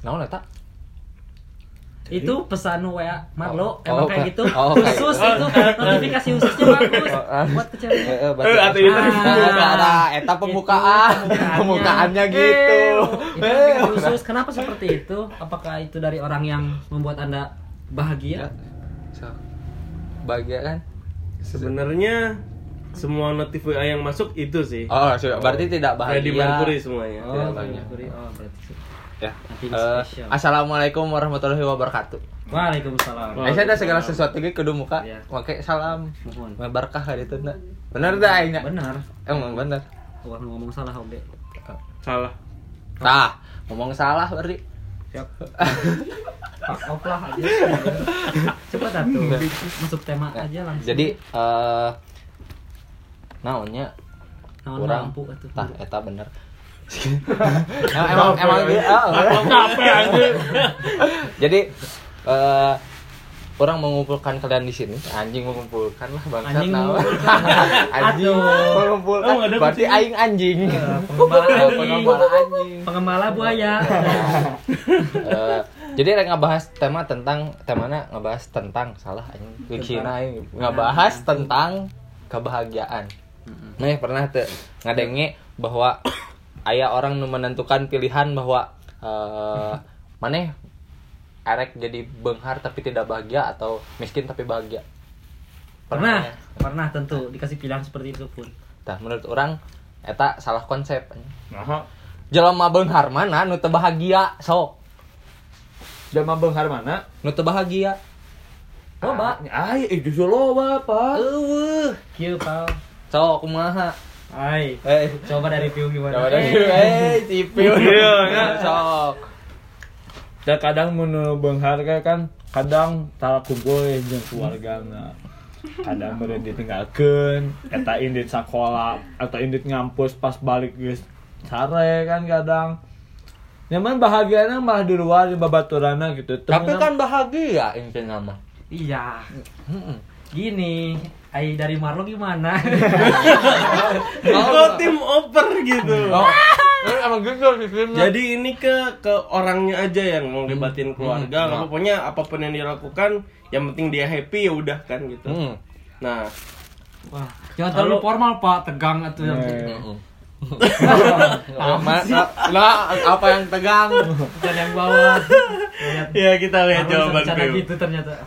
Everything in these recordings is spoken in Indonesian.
naon eta? Itu pesan WA Oh, Marlo emang oh, kayak gitu. Oh, khusus kayak- itu notifikasi khususnya bagus. Oh, buat ke cewek Heeh, berarti- Eh. Pembukaan, nah, eta pembukaan, Itu pembukaannya. Eh, gitu. khusus. Kenapa seperti itu? Apakah itu dari orang yang membuat anda bahagia? So, bahagia kan? Sebenarnya semua notif WA yang masuk itu sih. Oh, berarti tidak bahagia. Mercury semuanya. oh Tidak banyak banyak. oh berarti. Ya. Eh, special. Assalamualaikum warahmatullahi wabarakatuh. Waalaikumsalam. Eh, saya ada segala sesuatu ge kudu muka, Iya. pakai salam. mohon Berkah hari itu enggak? Bener dah aingnya. benar Emang bener. Orang ngomong salah oke Salah. Tah, ngomong salah berarti. siap off lah aja cepat atuh masuk tema aja langsung Jadi eh naonnya Naon kurang lampu atuh. tah eta bener. Emang emang gitu. ah, anjir. Jadi eh orang mengumpulkan kalian di sini. Anjing mengumpulkan lah bangsa. Anjing anjing mengumpulkan. Oh, Berarti kucing. aing anjing. pengembala anjing. Pengembala anjing. pengembala buaya Eh, jadi rek ngebahas tema tentang temanya ngebahas tentang salah anjing Wikina aing ngebahas tentang kebahagiaan. Nah, pernah tuh ngadenge bahwa ayah orang nu menentukan pilihan bahwa eh maneh erek jadi benghar tapi tidak bahagia atau miskin tapi bahagia. pernah ya? pernah tentu dikasih pilihan seperti itu pun Tah menurut orang eta salah konsep. Nah, Jelema beunghar mana nu teu bahagia sok. Jelma Benghar mana? Nu teu bahagia. coba Ay, eh justru loba, Pak. Eueuh. kieu pal Sok kumaha? Hai, Eh, coba dari review gimana? coba dari Eh, eh cipil. Iya, ya. Sok. Dan kadang menurut Benghar kayak kan kadang tara kumpul ya jeung keluargana. Kadang meureun ditinggalkeun, eta indit sakola atau indit ngampus pas balik geus sare kan kadang. Nyaman bahagianya malah di luar di babaturana gitu. Tapi kan bahagia intinya mah. Iya, Heeh. gini, Ai dari Marlo gimana? Kok tim oper gitu. Oh, emang gitu sih filmnya. Jadi ini ke ke orangnya aja yang mau libatin keluarga. Hmm. Pokoknya apa pun yang dilakukan, yang penting dia happy ya udah kan gitu. Hmm. Nah, Wah, jangan terlalu Kalau- formal Pak, tegang atuh. Eh. Heeh. Ma- nah, nah, apa yang tegang? Bukan yang bawah. Ya kita lihat jawaban Pil. gitu ternyata.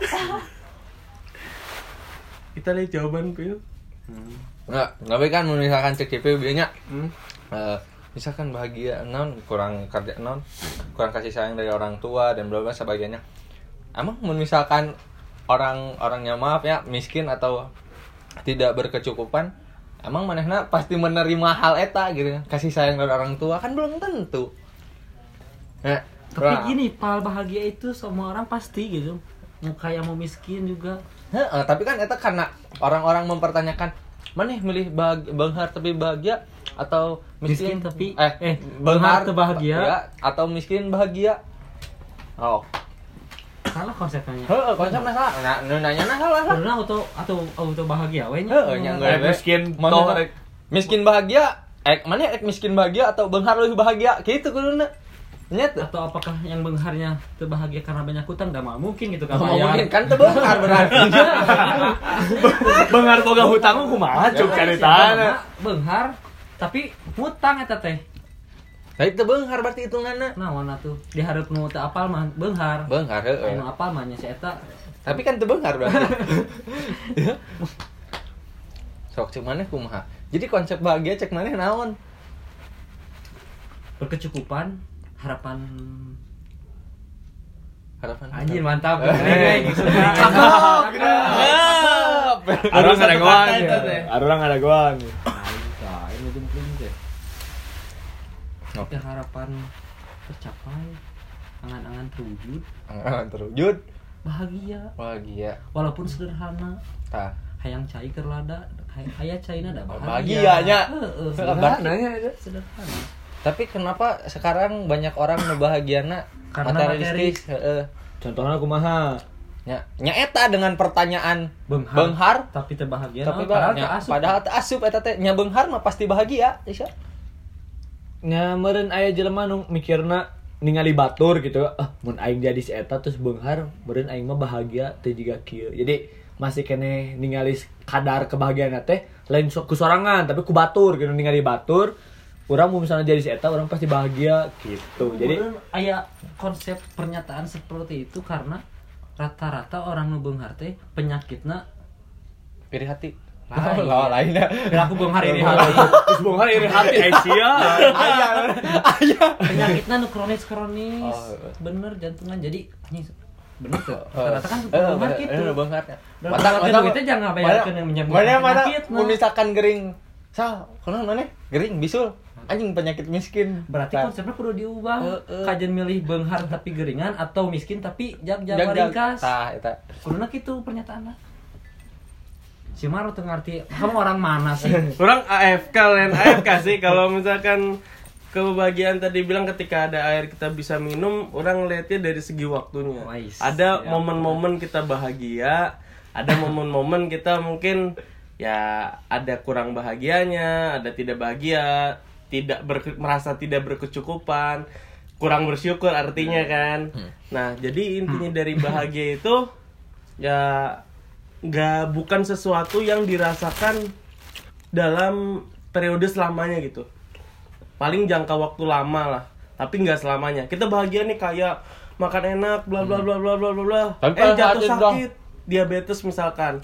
Kita lihat jawaban Pil. Nggak, tapi kan misalkan cek CP biasanya Hmm. eh, misalkan bahagia non kurang kerja non kurang kasih sayang dari orang tua dan bla bla sebagainya emang mun misalkan orang orangnya maaf ya miskin atau tidak berkecukupan emang manehna pasti menerima hal eta gitu kasih sayang dari orang tua kan belum tentu nah, Tapi gini, pal bahagia itu semua orang pasti gitu. Mau kaya mau miskin juga. Heeh, tapi kan eta karena orang-orang mempertanyakan mana milih bahagia, benghar tapi bahagia atau miskin, Miskin tapi- eh, eh, benghar teu bahagia. ya, atau miskin bahagia? Oh. Salah konsepnya. heeh konsepnya salah. Nah nanya nah salah. Lah Karena auto atau auto bahagia we nya. heeh nya Eh, enggak miskin toh, miskin bahagia? Eh mana ek miskin bahagia atau benghar lebih bahagia? Gitu kuduna nya tuh atau apakah yang bengharnya terbahagia karena banyak hutang? Gak mau mungkin gitu kan Oh, bayar. mungkin. Kan teu benghar berarti Benghar boga hutang kumaha cuk Ya, caritana. siapa, benghar tapi hutang eta teh. Tapi teu benghar berarti hitunganna naon atuh? Diharap nu teu apal mah benghar benghar heeh. Anu apal mah nya si eta. Tapi kan tebengar berarti. Ya. Sok cek mana kumaha. Jadi konsep bahagia cek mana naon? berkecukupan harapan. Harapan. anjir mantap. Eh. Arurang ada goan. Arurang ada goan. Nah, ini jempling teh Oke. ya harapan tercapai. Angan-angan terwujud. Angan terwujud. bahagia. Bahagia. walaupun sederhana. Tah. hayang cai keur lada hay- haya cai ada Bahagianya. Heeh, Berarti- sederhana. sederhana Tapi kenapa sekarang banyak orang nu bahagiana Karena materialistis? Heeh. Contohnya kumaha? Nya, nya eta dengan pertanyaan benghar, benghar tapi terbahagia tapi teu asup. padahal asup eta teh nya benghar mah pasti bahagia, Isya. Nya meureun aya jelema nu mikirna ningali batur gitu ah mun aing jadi si eta terus beunghar meureun aing mah bahagia teh jiga kieu jadi masih kene ningali kadar kebahagiaan teh lain ku sorangan tapi ku batur gitu ningali batur orang mau misalnya jadi si eta orang pasti bahagia gitu. Jadi Kemudian aya konsep pernyataan seperti itu karena rata-rata orang nu beunghar teh penyakitna iri hati. Lain. oh lainnya perilaku beunghar ini hati. terus beunghar iri hati Aisyah. Penyakitnya nu kronis. Kronis Oh. bener jantungan. Jadi bener tuh. Oh. rata-rata kan Eh, bener, gitu. eh, beunghar. Dan Mata- mata- duitnya jangan bayarkeun yang menyembuhkan mana mana misalkan gering. Sal konon mana? Gering bisul anjing penyakit miskin. Berarti Tah. konsepnya perlu diubah. Heeh. kajian milih beunghar tapi geringan atau miskin tapi jag jag ringkas tah eta. Kuduna gitu pernyataannya. Si Maro tuh ngerti kamu orang mana sih? Kurang AFK lain AFK sih. Kalau misalkan kebahagiaan tadi bilang ketika ada air kita bisa minum, orang lihatnya dari segi waktunya. Wais, Ada ya momen-momen kita bahagia, ada momen-momen kita mungkin ya ada kurang bahagianya, ada tidak bahagia, tidak ber- merasa tidak berkecukupan, kurang bersyukur artinya kan. Nah, jadi intinya dari bahagia itu ya nggak bukan sesuatu yang dirasakan dalam periode selamanya gitu. Paling jangka waktu lama lah tapi nggak selamanya. Kita bahagia nih kayak makan enak bla bla bla bla bla bla bla. Eh jatuh sakit diabetes misalkan.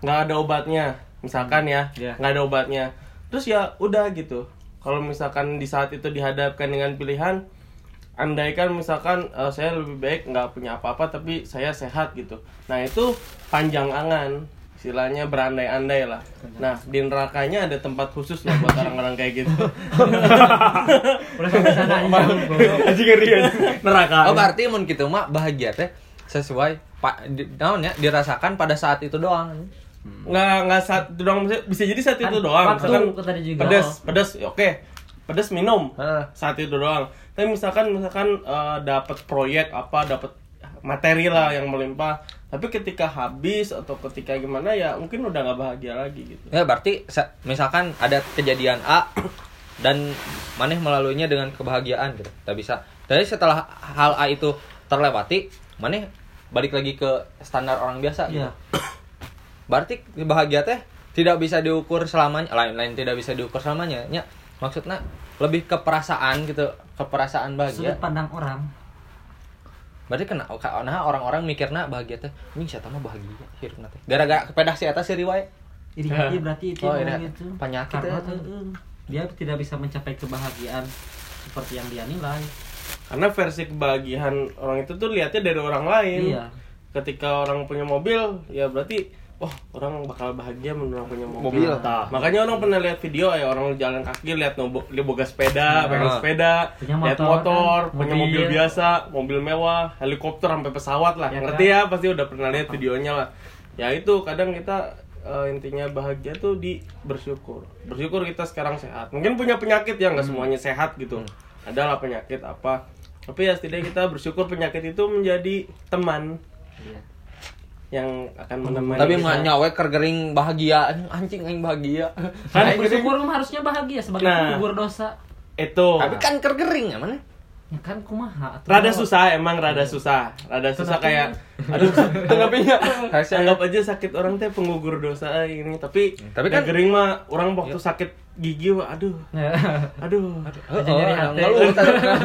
Nggak ada obatnya misalkan ya. Iya. nggak ada obatnya. Terus ya udah gitu kalau misalkan di saat itu dihadapkan dengan pilihan andaikan misalkan eh, saya lebih baik nggak punya apa-apa tapi saya sehat gitu. Nah itu panjang angan istilahnya berandai-andai lah. Nah di nerakanya ada tempat khusus lah buat orang-orang kayak gitu. Udah sampai sana aja. Anjing ngeri neraka. Oh berarti mun gitu mah bahagia teh sesuai pak di, naon ya dirasakan pada saat itu doang nggak nggak saat itu doang bisa, jadi saat Kan itu doang waktu misalkan tadi juga. pedas pedas ya oke pedas minum Heeh. saat itu doang tapi misalkan misalkan eh, dapat proyek apa dapat materi lah yang melimpah tapi ketika habis atau ketika gimana ya mungkin udah nggak bahagia lagi gitu ya berarti sa- misalkan ada kejadian A dan maneh melaluinya dengan kebahagiaan gitu tak bisa tapi setelah hal A itu terlewati maneh balik lagi ke standar orang biasa gitu. Iya. Berarti bahagia teh tidak bisa diukur selamanya lain lain tidak bisa diukur selamanya. Nya maksudnya lebih ke perasaan gitu ke perasaan bahagia. Sudut pandang orang. Berarti kena karena orang-orang mikirna bahagia teh ini siapa mah bahagia hirupna teh? Gara-gara kepedah si eta si riwayat. Iri hati berarti itu Oh, iri gitu. Penyakit karena ya. tuh, eh, dia tidak bisa mencapai kebahagiaan seperti yang dia nilai. Karena versi kebahagiaan orang itu tuh lihatnya dari orang lain. Iya. Ketika orang punya mobil ya berarti oh orang bakal bahagia menurut orang punya mobil, Mobil, tah. makanya orang pernah lihat video ya orang jalan kaki lihat nobo dia boga sepeda Ah. pegang sepeda Punya lihat motor, motor kan? punya Mobil. mobil biasa mobil mewah helikopter sampai pesawat lah. Ya ngerti kan? ya? Pasti udah pernah lihat videonya lah. Ya itu kadang kita eh, intinya bahagia tuh di bersyukur. Bersyukur kita sekarang sehat. Mungkin punya penyakit ya Hmm. nggak semuanya sehat gitu. Adalah penyakit apa. Tapi ya setidaknya kita bersyukur penyakit itu menjadi teman. Iya yang akan menemani tapi mah nyawe kergering bahagia. Anjing anjing aing bahagia. Kan gering. bersyukur mah harusnya bahagia sebagai Nah. penggugur dosa. Itu. Tapi kan kergering ya mana ya kan kumaha atuh. rada susah emang rada susah. Rada susah kayak aduh tengapnya anggap aja sakit orang teh penggugur dosa ini tapi Tapi tapi kan- gering mah orang waktu sakit gigi wah aduh. Aduh. Oh, Jadi hati.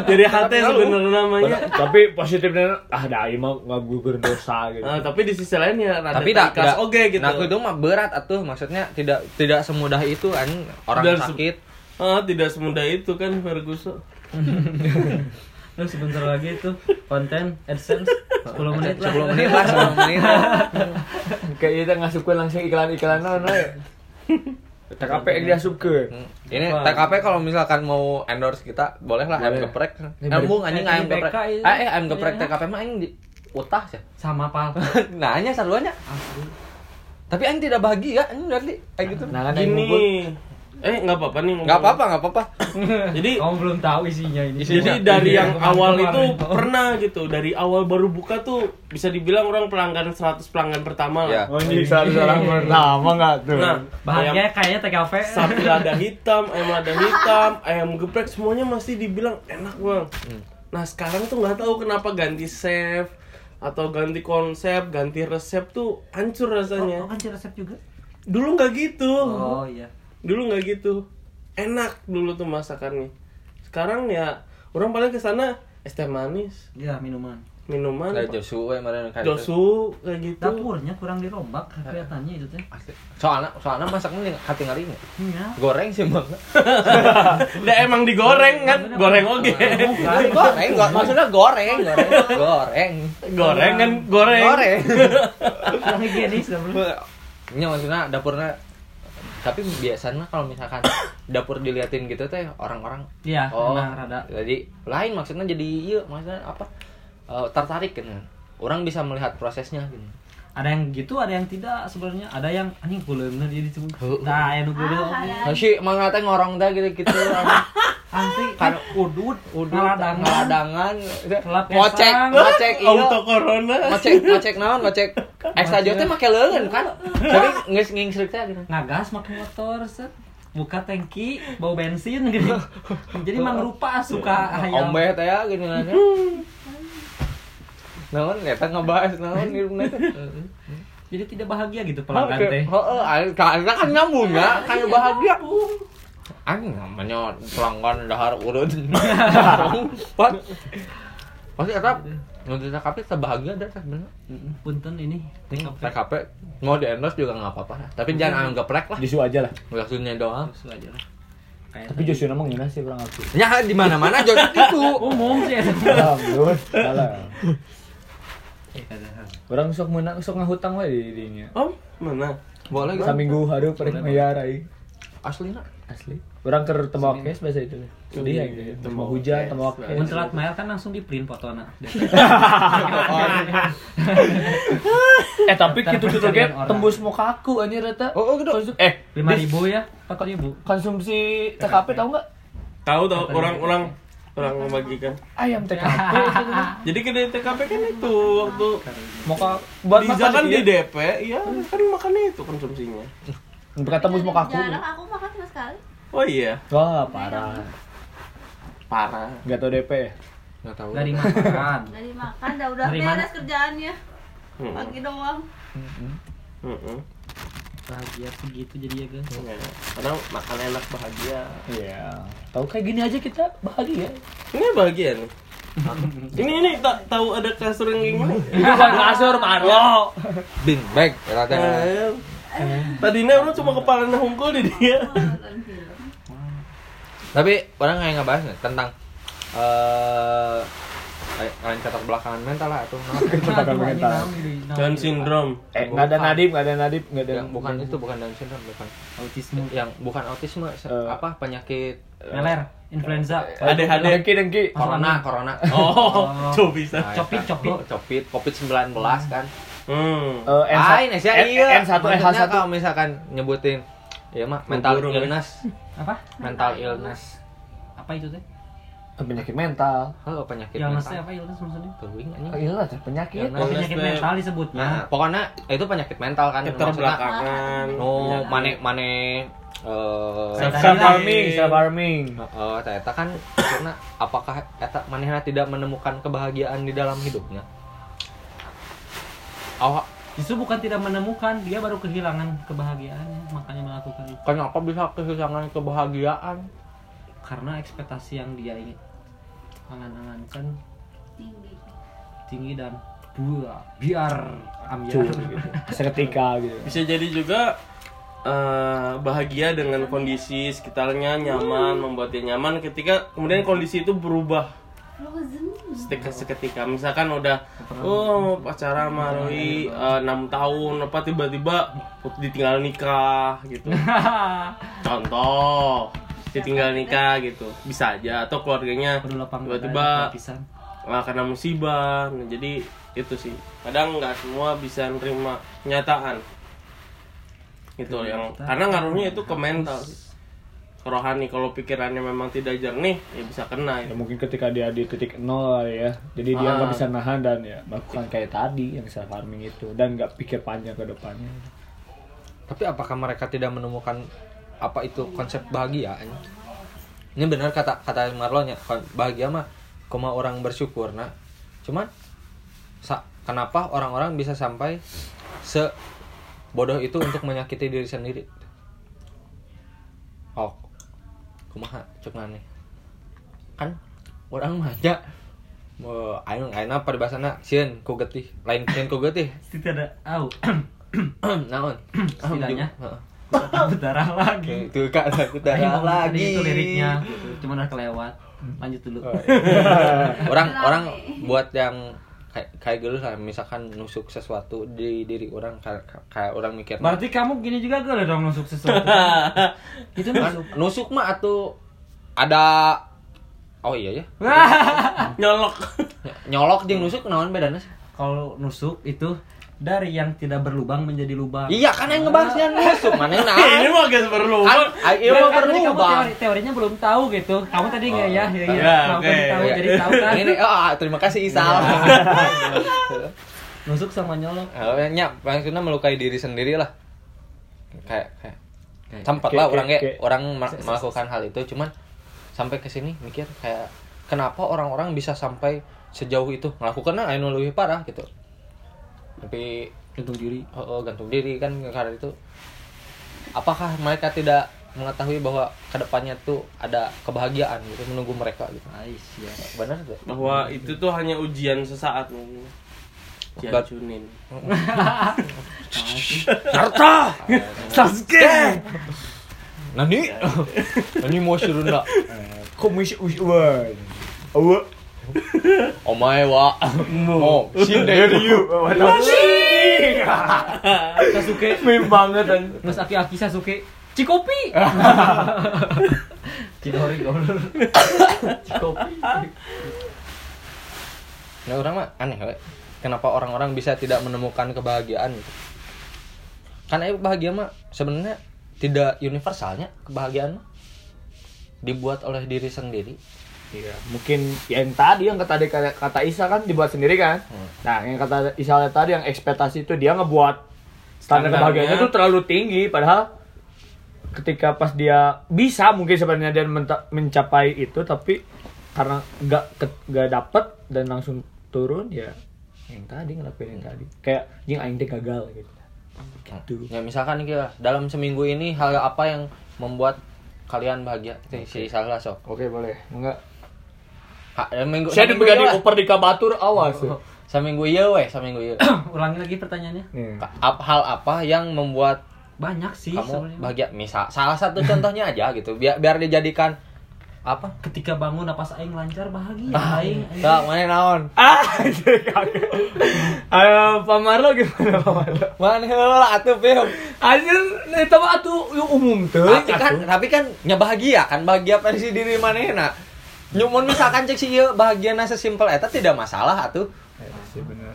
jadi hati sebenarnya namanya. Tapi positifnya ah dah mah nggak gugur dosa gitu. Nah, tapi di sisi lain ya rada tapi tidak oge gitu. Nah itu mah berat atuh. Maksudnya tidak tidak semudah itu kan orang sakit. Ah tidak semudah itu kan Ferguson Lu sebentar lagi tuh konten AdSense 10 menit lah. 10 menit lah 10 menit kayak kita ngasupkan langsung iklan-iklan naon we TKP yang diasupkeun Hmm. ini. TKP kalau misalkan mau endorse kita boleh lah ayam geprek. Embung anjing Eh, ayam ini geprek. Itu. eh eh, ayam geprek Iya. TKP mah aing di utah sih. Sama pal nah hanya saruannya Asli. tapi aing tidak bahagia anjing berarti. Kayak gitu. Nah kan gini eh nggak apa-apa nih nggak apa-apa nggak apa-apa jadi kamu belum tahu isinya ini Jadi Isinya. dari Iya, yang kemarin- awal kemarin. itu pernah gitu, dari awal baru buka tuh bisa dibilang orang pelanggan 100 pelanggan pertama Ya. lah. Oh, ini salah orang pertama nggak tuh? Nah, bahagia ayam kayaknya TKP sapi lada hitam, ayam lada hitam, ayam geprek semuanya masih dibilang enak bang. nah sekarang tuh nggak tahu kenapa ganti chef atau ganti konsep ganti resep tuh hancur Oh, rasanya oh, kan resep juga. dulu nggak gitu Oh iya. Dulu nggak gitu enak dulu tuh masakannya sekarang ya orang paling ke sana es teh manis Ya minuman. minuman Kayak Joshua yang mana kayak gitu. josu kayak gitu Dapurnya kurang dirombak kelihatannya itu teh. Soalnya soalnya masaknya hati ngarinya. Iya. Goreng sih bang. Udah emang digoreng kan goreng oke goreng, go- maksudnya goreng, goreng, goreng, goreng kan goreng goreng. Kurang higienis. Ini maksudnya dapurnya tapi biasanya kalau misalkan dapur diliatin gitu teh orang-orang Iya, oh emang rada. jadi lain maksudnya jadi iya maksudnya apa eh, tertarik gitu orang bisa melihat prosesnya gitu Ada yang gitu, ada yang tidak sebenarnya. Ada yang anjing dia disebut. Heuh. Nah, yang geuleuh Ah, oge. ada. Nah, si gitu-gitu Asli Kan- udud, udut ngaladangan. ngaladangan ngocek ngocek iya auto corona ngocek ngocek naon ngocek ekstra teh make leungeun kan tapi geus ngingsrek teh gitu Ngagas make motor set. Buka tangki, bau bensin gitu. Jadi mang rupa suka hayam. ombe teh ya gini nanya naon eta ngebahas naon di rumah Jadi tidak bahagia gitu pelanggan teh. Heeh, kan nyambung ya, kayak bahagia. Anjing namanya pelanggan dahar urut. Pat. Pasti eta nonton TKP sebahagia dah sebenarnya. Punten ini TKP. TKP mau di endorse juga nggak apa-apa. Tapi jangan anggap geprek lah. Josu aja lah Maksudnya doang. Terus aja lah. Kayak tapi Josu nama ngina sih orang aku Ya di mana-mana jodoh itu. umum sih alhamdulillah salah kata- orang sok menang sok ngahutang wae di dinya om mana Boleh gitu. saminggu hari pada bayar ai Asli nak. asli. Orang ke tembak kes biasa itu. Sedih ya gitu. Tembak hujan tembak Mun kes. Telat mail kan langsung di print fotona. eh tapi gitu gitu ge orang. tembus muka aku anjir eta Oh, oh gitu. Konsum- eh. Lima dis- ribu ya, empat ribu. konsumsi TKP tahu nggak? Tahu tahu. Orang orang orang membagikan. Ayam TKP jadi ke TKP kan itu waktu muka buat Diza makan kan di ya? DP iya kan makannya itu konsumsinya Bukan tembus muka aku Jarang aku makan sama sekali. oh iya wah parah parah nggak tau DP ya Enggak tahu. Dari makan. Dari makan udah udah Dari mana? beres kerjaannya. Hmm. Pagi doang. Mm-mm. Bahagia segitu jadi ya guys. Ya, kadang makan enak bahagia iya tahu kayak gini aja kita bahagia ini bahagia nih ini ini tak tahu ada kasur yang gini itu kan kasur maro Bin bag teh. Eh, tadinya orang cuma kepala hungkul di dia film. Tapi orang kayak ngebahas nih tentang eh lain kata belakangan mental lah atau Kecelakaan mental. Down syndrome eh nggak ada nadib nggak ada nadib nggak ada yang bukan itu bukan Down syndrome bukan Autisme. yang bukan autisme Eh. apa penyakit eh, Meler, influenza. ADHD. dengki dengki corona corona oh coba bisa Nah, Copit, copit. Oh, copit covid 19 kan hmm Eh, ah ini sih iya N1 eh Maksudnya H1 kalau misalkan nyebutin ya mah mental Burung, ya. illness Apa? mental illness Apa itu teh? penyakit mental oh penyakit Illness mental apa illness maksudnya? Teuing, anjing. oh, iya teh penyakit Illness. Oh, penyakit Illness, mental disebutnya. Nah, pokoknya itu penyakit mental kan. keterbelakangan No, mane mane eh Self- harming self harming eh eta kan karena apakah eta manehna tidak menemukan kebahagiaan di dalam hidupnya? Oh, Justru bukan tidak menemukan, dia baru kehilangan kebahagiaannya, makanya melakukan itu. kenapa bisa kehilangan kebahagiaan? Karena ekspektasi yang dia ingin angan-angankan Tinggi. tinggi dan buah biar ambiar gitu. seketika gitu bisa jadi juga eh, bahagia dengan kondisi sekitarnya nyaman membuat dia nyaman ketika kemudian kondisi itu berubah. Seketika seketika. Misalkan udah oh pacaran sama Roy eh, enam tahun apa tiba-tiba ditinggal nikah gitu. Contoh ditinggal nikah gitu. Bisa aja. Atau keluarganya tiba-tiba lapisan. ah, karena musibah. Nah, jadi itu sih. Kadang nggak semua bisa nerima kenyataan. Itu yang karena ngaruhnya itu ke mental ke rohani kalau pikirannya memang tidak jernih ya bisa kena ya. Itu mungkin ketika dia di titik nol ya. Jadi dia nggak Ah. bisa nahan dan ya melakukan kayak tadi yang self harming itu dan nggak pikir panjang ke depannya. Tapi apakah mereka tidak menemukan apa itu konsep bahagia? Ini benar kata kata Marlon ya, bahagia mah koma orang bersyukur nah cuman sa- kenapa orang-orang bisa sampai se bodoh itu untuk menyakiti diri sendiri kumaha cek nih kan orang manja mau ayo ayo peribahasana sieun ku getih lain sieun ku getih Tidak ada. Au. naon? Heeh. Berdarah lagi. itu kak darah tadi lagi itu liriknya. Cuman udah kelewat. Lanjut dulu. Oh, iya. orang orang buat yang kayak kayak gitu lah misalkan nusuk sesuatu di diri orang kayak, kayak orang mikir Berarti kamu gini juga gak dong nusuk sesuatu. itu nusuk. nusuk mah atau ada oh iya ya Nyolok. nyolok jeung nusuk naon bedana sih Kalau nusuk itu dari yang tidak berlubang menjadi lubang. iya kan yang ngebahasnya nusuk mana yang Ini mah gak perlu. kan ah, iya Ya, mah kan perlu tadi kamu teori, teorinya belum tahu gitu. Kamu tadi nggak ya? Ya, ya. Ya, Kamu tadi tahu Iya. jadi tahu kan? ini oh, terima kasih Isal Nusuk sama nyolok. Oh, nya maksudnya melukai diri sendiri lah kayak kayak sempat lah orang kayak- orang ma- melakukan hal itu cuman sampai ke sini mikir kayak kenapa orang-orang bisa sampai sejauh itu melakukannya anu lebih parah gitu tapi Gantung diri. oh, oh, gantung diri kan karena itu apakah mereka tidak mengetahui bahwa ke depannya tuh ada kebahagiaan gitu menunggu mereka gitu Ais ya. benar tuh Bahwa itu tuh hanya ujian sesaat mungkin. Diacunin. Naruto Sasuke. nani nani mau suruh nak Komis uswan. Awa. omae wa oh shinderu Sasuke. Meme banget an. Nus aki-aki Sasuke. Cikopi. Goblok. Cikopi. Nah orang mah aneh we. Kenapa orang-orang bisa tidak menemukan kebahagiaan gitu? Karena bahagia mah sebenarnya tidak universalnya kebahagiaan mah. dibuat oleh diri sendiri. Iya, mungkin yang tadi yang kata kata, kata Isa kan dibuat sendiri kan. Hmm. Nah, yang kata Isa tadi yang ekspektasi itu dia ngebuat standar kebahagiaannya itu terlalu tinggi padahal ketika pas dia bisa mungkin sebenarnya dia mencapai itu tapi karena nggak nggak dapet dan langsung turun ya yang tadi ngelakuin yang tadi kayak jing aing gagal gitu. Gitu. Ya misalkan nih Kira, dalam seminggu ini hal apa yang membuat kalian bahagia? Itu si salah sok. Oke, boleh. Enggak. Ha, ya, minggu Saya ieu lah. oper di Kabatur awas. Saminggu ieu we, saminggu ieu. Ulangi lagi pertanyaannya. Ap- hal apa yang membuat Banyak sih kamu sebenarnya. bahagia? Misal salah satu contohnya aja gitu. Biar biar dijadikan apa? Ketika bangun napas aing lancar bahagia Ah, aing. Tak, mana naon? Ah, Ayo, Pak Marlo gimana Pak Marlo? Mana heula atuh film. Anjir, itu mah atuh umum tuh. tapi kan tapi kan nya bahagia kan bahagia versi diri manehna nyumun misalkan cek si ieu bahagiana sesimpel eta tidak masalah atuh sih bener.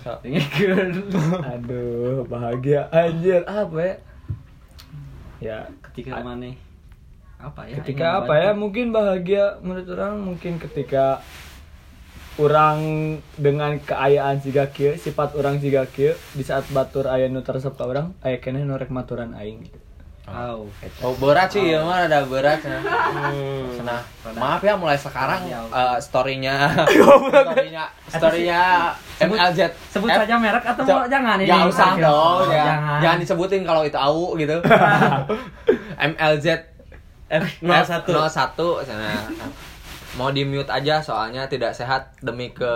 Aduh, bahagia anjir apa ya? Ya, Ketika mana apa ya? ketika apa ya? Mungkin bahagia menurut orang mungkin ketika orang dengan keayaan siga kieu, sifat orang siga kieu di saat batur aya nu teresep ka urang, aya keneh nu rek maturan aing gitu. Au. oh berat sih ieu mah ada berat nah. Nah, maaf ya mulai sekarang Ya, eh, storynya storynya storynya Sebut- MLZ Sebut Eh, saja merek atau Co- jangan ini? Jangan usah dong, ya. Jangan. Jangan disebutin kalau itu au gitu. MLZ F01. 01 sana. Mau di mute aja soalnya tidak sehat demi ke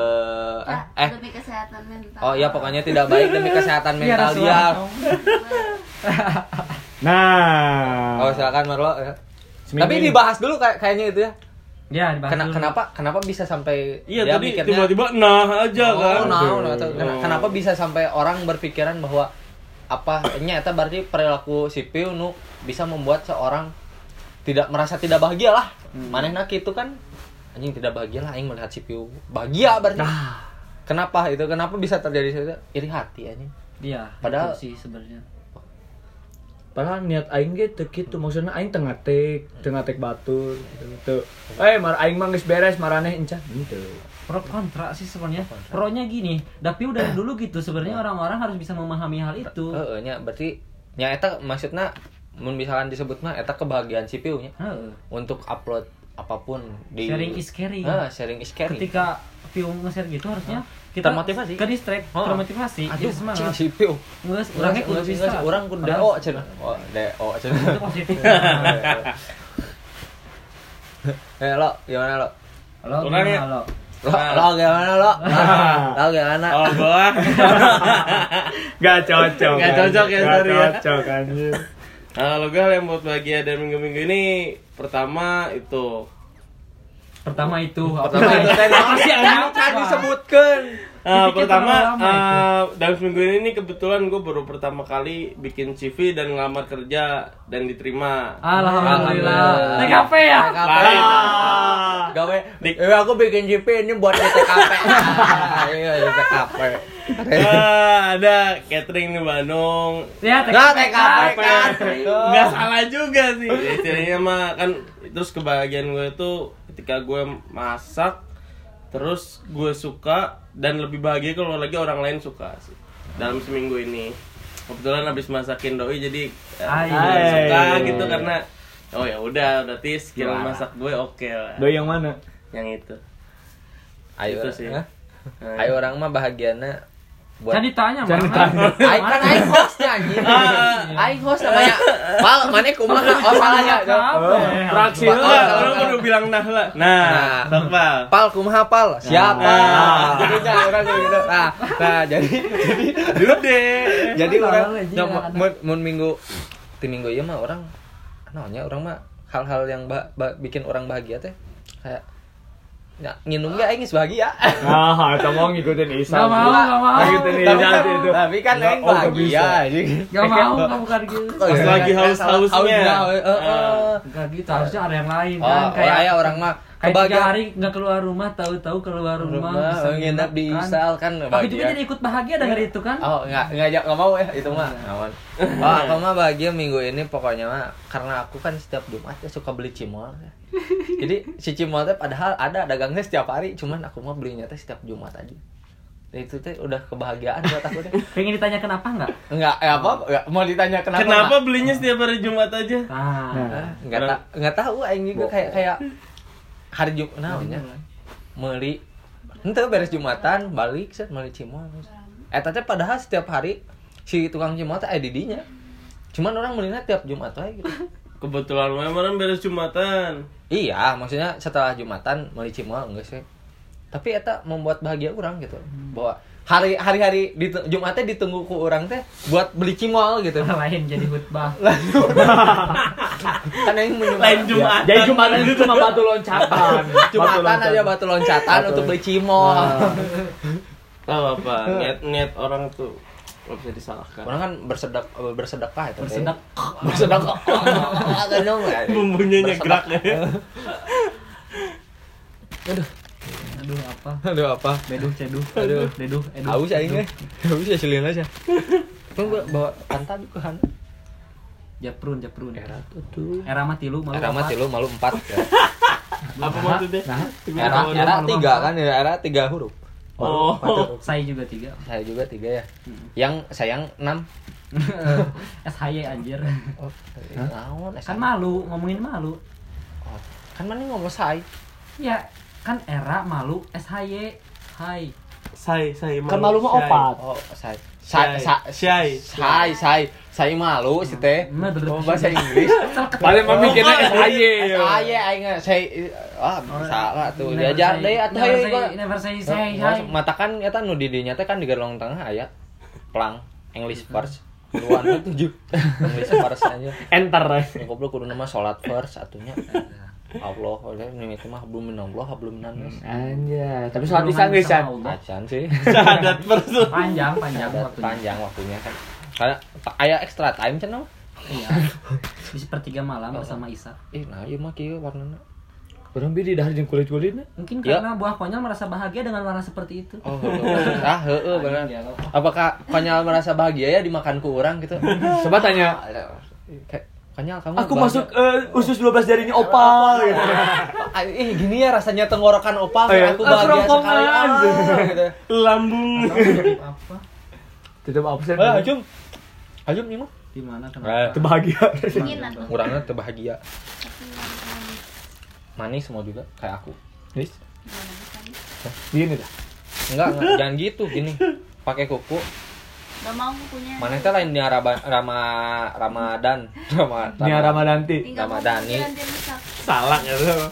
Ya, eh, eh demi kesehatan mental. oh iya pokoknya tidak baik demi kesehatan Iya, mental dia. Nah. Oh silakan Marlo. ya. Seminggu Tapi ini. dibahas dulu kayak kayaknya itu ya. Ya, dibahas Kena- dulu. kenapa kenapa bisa sampai Iya dia tadi mikirnya- tiba-tiba nah aja oh, kan. nah, nah. Ken- Oh. Kenapa bisa sampai orang berpikiran bahwa apa nyata berarti perilaku sipil nu bisa membuat seorang tidak merasa tidak bahagia lah. Hmm. Manehna itu kan anjing tidak bahagia lah aing melihat sipil bahagia berarti. Nah. Kenapa itu? Kenapa bisa terjadi itu? Iri hati anjing. Iya, Padahal- sih sebenarnya. Padahal niat aing ge teu kitu, maksudna aing teu ngatek, teu ngatek batur gitu. Teu. Eh, mar aing mah geus beres, maraneh encan. Gitu. Pro kontra sih sebenarnya. Pro-nya gini, tapi udah dulu gitu sebenarnya orang-orang harus bisa memahami hal itu. Heeh, nya berarti nya eta maksudna mun misalkan disebut mah eta kebahagiaan sipil nya untuk upload apa pun di Sharing is caring. Ah, sharing is caring Ketika Piu nge-share gitu harusnya kita Termotivasi. ke distract, Oh. termotivasi, aduh jadi semangat. cing si Piu Nges, orangnya kudu bisa. orang kudu Orang- DO cenah oh DO cenah Itu positif. eh lo gimana lo Halo, ya? gimana, halo? lo lo gimana lo lo gimana Oh, gua Gak cocok. Gak cocok ya, Gak sorry ya. cocok anjir. Nah, kalau gue yang buat bahagia dan minggu-minggu ini pertama itu. Pertama itu. pertama itu kan disebutkan Ah, Dipikir pertama ah, dalam seminggu ini nih kebetulan gue baru pertama kali bikin CV dan ngelamar kerja dan diterima. Alhamdulillah. TKP ya? Lain. gawe Dik. eh aku bikin JP ini buat di TKP iya di TKP Ah, ada catering di Bandung. Ya, Nggak, TKP kan. Nggak salah juga sih. Ya, Istilahnya mah kan terus kebahagiaan gue itu ketika gue masak terus gue suka dan lebih bahagia kalau lagi orang lain suka sih dalam seminggu ini kebetulan habis masakin doi jadi eh, Ay. suka Ay. gitu karena oh ya udah berarti skill Gimana? masak gue oke lah Doi yang mana? yang itu ayo Itu sih. Nah, ayo orang mah bahagiana buat Jangan mana? ditanya. Aing kan aing hostnya anjing. Aing host namanya. Pal, mana kumaha? Oh, salahnya. Fraksi Pak, Wah, Kalau- orang bilang nah lah. Nah, Nah. sok Pal. Pal, kumaha pal? Siapa? Nah. Jadinya orang gitu. Nah, nah jadi jadi Dude. jadi Tahu orang nah, mun mun minggu di minggu ieu mah orang namanya orang mah hal-hal yang bikin orang bahagia teh kayak ya, nginum aing geus bahagia. Nah, mau ngikutin Isa. Gak mau, gak mau. Ngikutin tapi, Isa kan, itu. tapi kan aing Oh, nggak bahagia. Gak mau, gak bukan gitu. Oh, Pas lagi haus-hausnya. Hausnya, heeh, Ah. heeh. Gak gitu, harusnya ada yang lain Oh, kan. kayak ya orang mah Kayak tiga hari nggak keluar rumah, tahu-tahu keluar rumah, rumah bisa nginep di kan. Isal kan Aku juga bahagia. jadi ikut bahagia denger itu kan. Oh, enggak enggak enggak mau ya itu mah. Aman. Oh, aku mah bahagia minggu ini pokoknya mah karena aku kan setiap Jumat ya suka beli cimol. ya. Jadi si cimol teh padahal ada dagangnya setiap hari, cuman aku mah belinya teh setiap Jumat aja. Dan itu teh udah kebahagiaan buat aku deh. Pengen ditanya kenapa nggak? Enggak, eh apa? Enggak mau ditanya kenapa? Kenapa enggak? belinya setiap hari Jumat aja? Nah, Ah, Enggak ta enggak tahu aing juga kayak kayak hari Jumat naonnya. Meuli Ente beres Jumatan balik set meuli cimol. Eta teh padahal setiap hari si tukang cimol teh aya di dinya. Cuman orang melina tiap Jumat wae gitu. Kebetulan memang beres Jumatan. Iya, maksudnya setelah Jumatan meuli cimol enggak sih. Tapi eta membuat bahagia orang gitu. Bahwa hari hari-hari di Jumatnya ditunggu ku orang teh buat beli cimol gitu. lain jadi khutbah. kan yang menyumbang- Lain Jumat. Jadi Jumatan itu cuma batu loncatan. Batu Jumatan loncatan. aja batu loncatan Batu untuk beli cimol. Tahu apa? Niat-niat orang tuh nggak bisa disalahkan. Orang kan bersedek bersedekah itu. teh. Bersedak. Bersedekah. Agak dong. Bumbunya nyegrak ya. Aduh apa? Aduh apa? Beduh ceduh. Aduh. Deduh, eduh. Haus aing ge. Haus ya silin aja. Kan gua bawa kanta juga kan. Japrun, japrun. Era tuh. Era mah tilu malu. Era mah tilu malu empat ya. Apa maksudnya? Era era tiga kan ya era tiga huruf. Oh. Saya juga tiga. Saya juga tiga ya. Yang sayang enam. SHY anjir. Oh, naon? Kan malu, ngomongin malu. Oh, Kan mana ngomong say. Ya, kan era malu SHY. Hai. Say, say Kan malu mah opat. Oh, say. Say. Say, say, Say. say, say, say malu sih teh. Bener. Oh, bahasa Inggris. Paling mah mikirnya SAY. Saya aing saya ah salah tuh. Diajar say- deui atuh never say- say say Nggak, hi. Matakan eta nu di dinya teh kan di gerlong tengah aya plang English first. Duluan teh tujuh. English first aja. Enter. Goblok kudu nama salat first atunya. Allah, oleh ini mah belum minallah, belum minas. Anjay, tapi sholat isya nggak bisa. Acan sih. Syahadat persu. Panjang, panjang waktunya. panjang waktunya kan. Karena aya extra time mah. Iya. Di sepertiga malam bersama Isa. Ih, nah ieu mah kieu warnana. Orang beda dah jeung kulit-kulitnya. Mungkin Ya. karena buah konyol merasa bahagia dengan warna seperti itu. Oh, heueuh. ah heueuh bener. Iya, kalau- Apakah konyol merasa bahagia ya dimakan ku orang gitu? Coba tanya. Konyol kamu Aku bahagia? masuk eh, usus 12 jarinya opal gitu. Eh gini ya rasanya tenggorokan opal Oh, iya. aku Aku bahagia rongkongan. sekali ah, gitu. Lambung. apa? Tutup absen. Ah, Ajum. Ajum nih mah. Di mana Eh, kenapa? Kebahagia. Dingin atuh. Kurangnya terbahagia. Manis mau juga kayak aku bisa? gini dah. enggak enggak jangan gitu gini pakai kuku Gak mau punya. mana itu lain dia raba, rama ramadan rama Nia Ramadanti. Rusak. Salah ya tuh.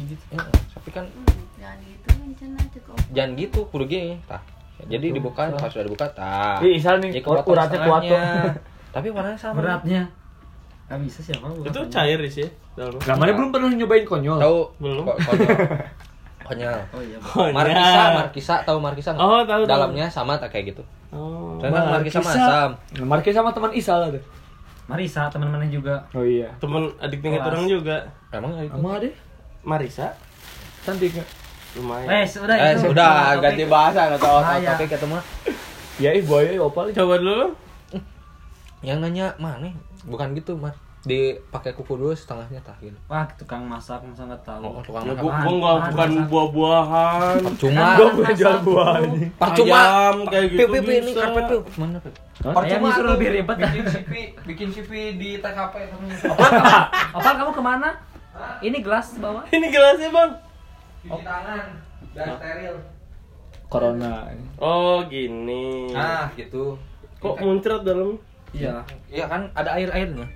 gitu. Eh, tapi kan Hmm, Jangan gitu rencana cukup. jangan gitu kudu gini tah jadi dibuka pas sudah dibuka tah Ih, Isal nih, uratnya kuat tapi warnanya sama Beratnya. Gak bisa siapa Itu cair sih. mana belum pernah nyobain konyol. tahu Belum. ko- konyol konyol Oh iya. Konyol. markisa markisa tahu markisa nggak? Oh, tahu, tahu. dalamnya sama tak kayak gitu Oh. Ternyata markisa mah asam Markisa sama teman Isal ada. Marisa teman-temannya juga. Oh iya. Temen adik tingkat orang juga. emang itu Sama ada. Marisa Cantik nggak? lumayan. Eh, sudah eh itu. sudah ganti bahasa atau Bahaya. topik ketemu Ya, ih boy, opal. Coba dulu. yang nanya mana bukan gitu mah dipakai kuku dulu setengahnya tah gitu Wah, tukang masak masa nggak tahu. Oh, tukang Ya, masak. gua, gua nggak bukan buah-buahan. cuma Gua punya jual buah ini. percuma Ayam kayak gitu Piu, piu, piu, ini karpet piu mana piu justru tuh lebih ribet. bikin CP bikin CP di TKP Opal kamu ke mana? Ini gelas bawa. Ini gelasnya bang. cuci tangan dan steril Corona. Oh gini. ah gitu Kok muncrat dalam? Iya. iya kan ada air airnya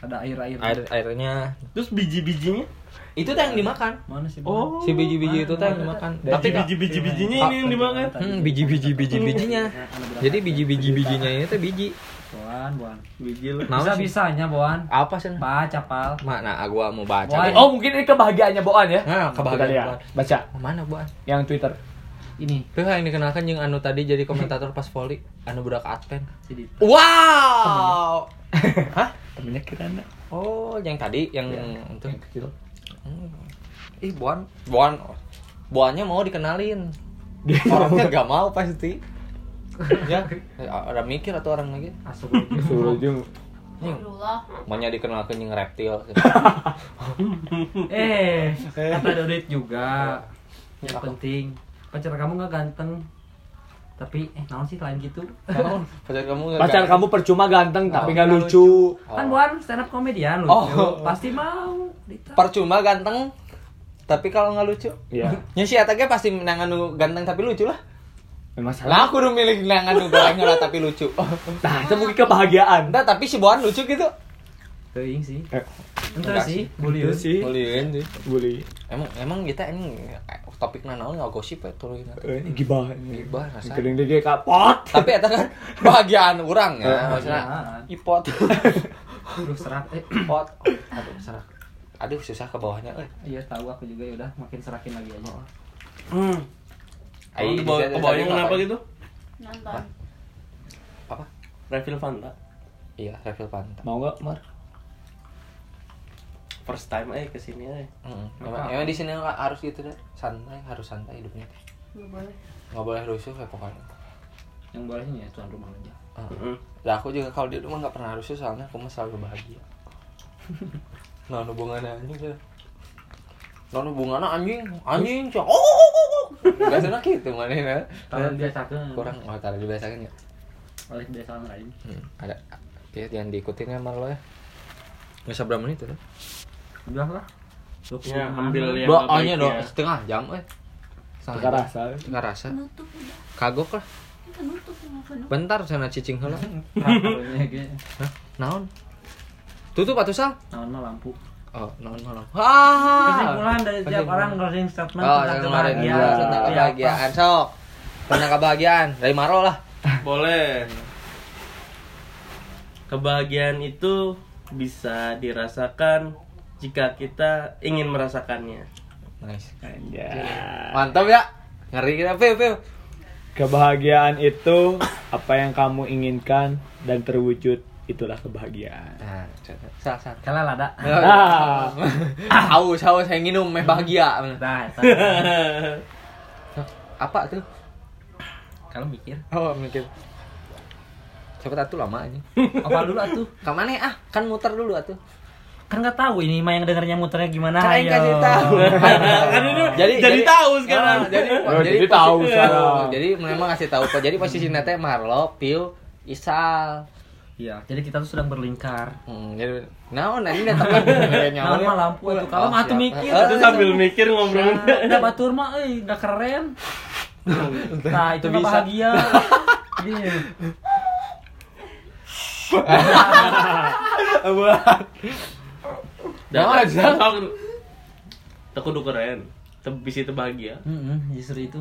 Ada air-air. air airnya Terus biji-bijinya? itu tuh yang dimakan Mana sih? Oh. si biji-biji itu tuh yang dimakan tapi biji-biji-bijinya ini yang dimakan. hmm, biji-biji biji-bijinya jadi biji-biji bijinya ini tuh biji Boan, boan. Biji lu. Bisa bisanya boan. apa sih Baca pal. mana gua mau baca deh. Oh, mungkin ini kebahagiaannya Boan ya? Nah, kebahagiaan. Boan. Baca mana buan yang Twitter. Ini Tuh yang dikenalkan yang anu tadi jadi komentator pas volley anu budak Advent. Dita. Wow. Hah? Temennya Kirana. Oh, yang tadi yang itu. Yang kecil. Hmm. Ih, Buan, Buan. Buannya mau dikenalin. Orangnya gak mau pasti. ya, ada mikir atau orang lagi. Astagfirullah. maunya dikenalkan yang reptil. Eh, kata Dodit juga. Yang Apa? penting pacar kamu nggak ganteng. Tapi eh naon sih lain gitu. Kamu, pacar kamu Pacar kamu percuma ganteng tapi Oh, nggak nggak lucu. Kan Oh. Boan stand up komedian lucu. Oh. Pasti mau. Dita. Percuma ganteng, tapi kalau nggak lucu. Iya. Ya si Eta ge pasti nangan ganteng tapi lucu lah. Memang Lah salah. aku udah milih nangan nu goreng lah tapi lucu. Nah, itu mungkin kebahagiaan. Enggak, tapi si Boan lucu gitu. Teuing sih. Eh, Enggak sih, sih. itu sih. Muliin sih. Bully. Emang emang kita ini topik naon nggak gosip ya turun. Eh, ini gibah. Gibah, rasa. Kering dia kapot. Tapi eta kan bahagiaan orang ya, Eh, maksudnya ipot. Aduh serak. Eh, Ipot. Aduh, serak. Aduh, susah ke bawahnya euy. iya tahu aku juga ya udah makin serakin lagi aja. Hmm. Ai, Ke bawah- bisa- ke bawahnya kenapa apa? gitu? Nonton. Apa? Refill Fanta. Iya, refill pantat. Mau nggak, Mar? First time eh ke sini eh. Heeh. Emang, emang di sini nggak harus gitu deh. Santai, harus santai hidupnya. Nggak boleh. Nggak boleh rusuh ya pokoknya. Yang bolehnya ya tuan rumah aja. Heeh. Mm. Lah aku juga kalau di rumah nggak pernah rusuh soalnya aku mah selalu bahagia. nah hubungannya anjing ya. Nah hubungannya anjing, anjing cok. Oh, oh, oh, oh. Biasanya gitu mana ya. Kalau biasakan. kurang oh taruh dibiasakan ya. oleh kebiasaan lain. Hmm, ada ya jangan diikutin ya Mar lo ya. Nggak seberapa menit tuh. Udah lah. Ya, ambil yang hanya dua ya. setengah jam eh. Setengah rasa. Teka rasa. Nutup udah. Kagok lah. Bentar sana cicing. Hah? Naon? Tutup atuh sal. Naon mah lampu. Oh, naon malam. Ah. Kesimpulan dari tiap orang closing statement Oh, tentang kebahagiaan. tentang kebahagiaan. Sok. Tentang kebahagiaan dari Maro lah. Boleh. Kebahagiaan itu bisa dirasakan jika kita ingin merasakannya. Nice. Anjay. Mantap ya. Ngeri kita, Piu, Piu. Kebahagiaan itu apa yang kamu inginkan dan terwujud itulah kebahagiaan. Nah, sal sal. apa. Kala lada. Ah. Haus, haus saya nginum meh bahagia. Eta. Apa tuh? Kalau mikir. Oh, mikir. Siapa tahu lama ini. Apa dulu atuh? Ke mana ah? Kan muter dulu atuh. Kan nggak tahu ini mah yang dengernya muternya gimana. Kan ayo. kasih tahu. Kan ini jadi tahu sekarang. Ah, jadi Oh, jadi tahu posisi- sekarang. Jadi memang kasih tahu kok. Jadi posisi nete Marlo, Piu, Isal. Iya, jadi kita tuh sedang berlingkar. Hmm, jadi naon ini datang Nah, mah lampu tuh. Kalau mah tuh mikir. Itu sambil mikir ngobrolnya. Nah, Udah batur mah euy, udah keren. Nah, itu mah bahagia. Iya. Dan Nah, Zak. tak kudu keren. Teu bisa teu bahagia. Mm-mm, justru itu.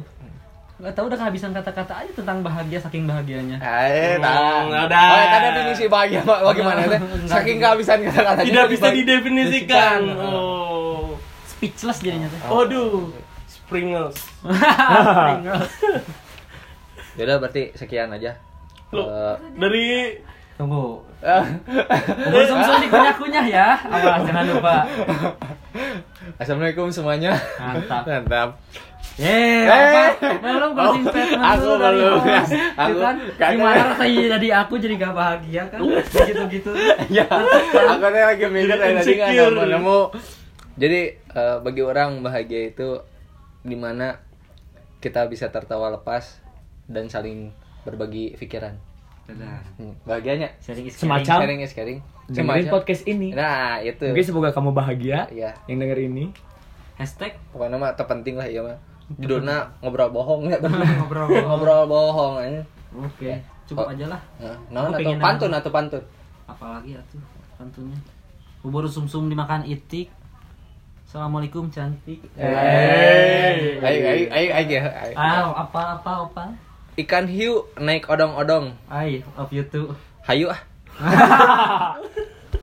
Gak tau udah kehabisan kata-kata aja tentang bahagia saking bahagianya. Eh, Hmm, nah. ada. Oh, tadi definisi bahagia Pak. bagaimana? Saking kehabisan kata-kata. Tidak bisa didefinisikan. Oh. Speechless jadinya teh. Aduh. Springles. Pringles. Yaudah berarti sekian aja. Loh, Eh, dari Tunggu. eh, Bubur sumsum dikunyah-kunyah ya. Awas jangan lupa. Assalamualaikum semuanya. Mantap. Mantap. Yeay, Eh. apa? Belum closing Oh, statement aku belum. host. Aku Itu kan gimana rasanya jadi aku jadi gak bahagia kan? Gitu-gitu. ya, aku teh lagi mikir dari tadi nggak nemu nemu. Jadi eh, bagi orang bahagia itu di mana kita bisa tertawa lepas dan saling berbagi pikiran. Hmm, bahagianya Sharing is Semacam- caring. sharing is caring. dengerin Semacam- podcast ini Nah, itu. mungkin semoga kamu bahagia Iya. yang denger ini Hashtag Pokoknya mah terpenting lah ya mah. Judulnya ngobrol bohong ya. ngobrol. ngobrol bohong aja. Oke, cukup Oh. aja lah. Nah, naon Aku atau pengen pantun atau pantun. Apalagi atuh tentunya. Bubur sumsum dimakan itik. Assalamualaikum cantik. Eh, ayo ayo ayo ayo. ayo. Ah, apa apa apa? Ikan hiu naik odong-odong. I love you too. Hayu ah.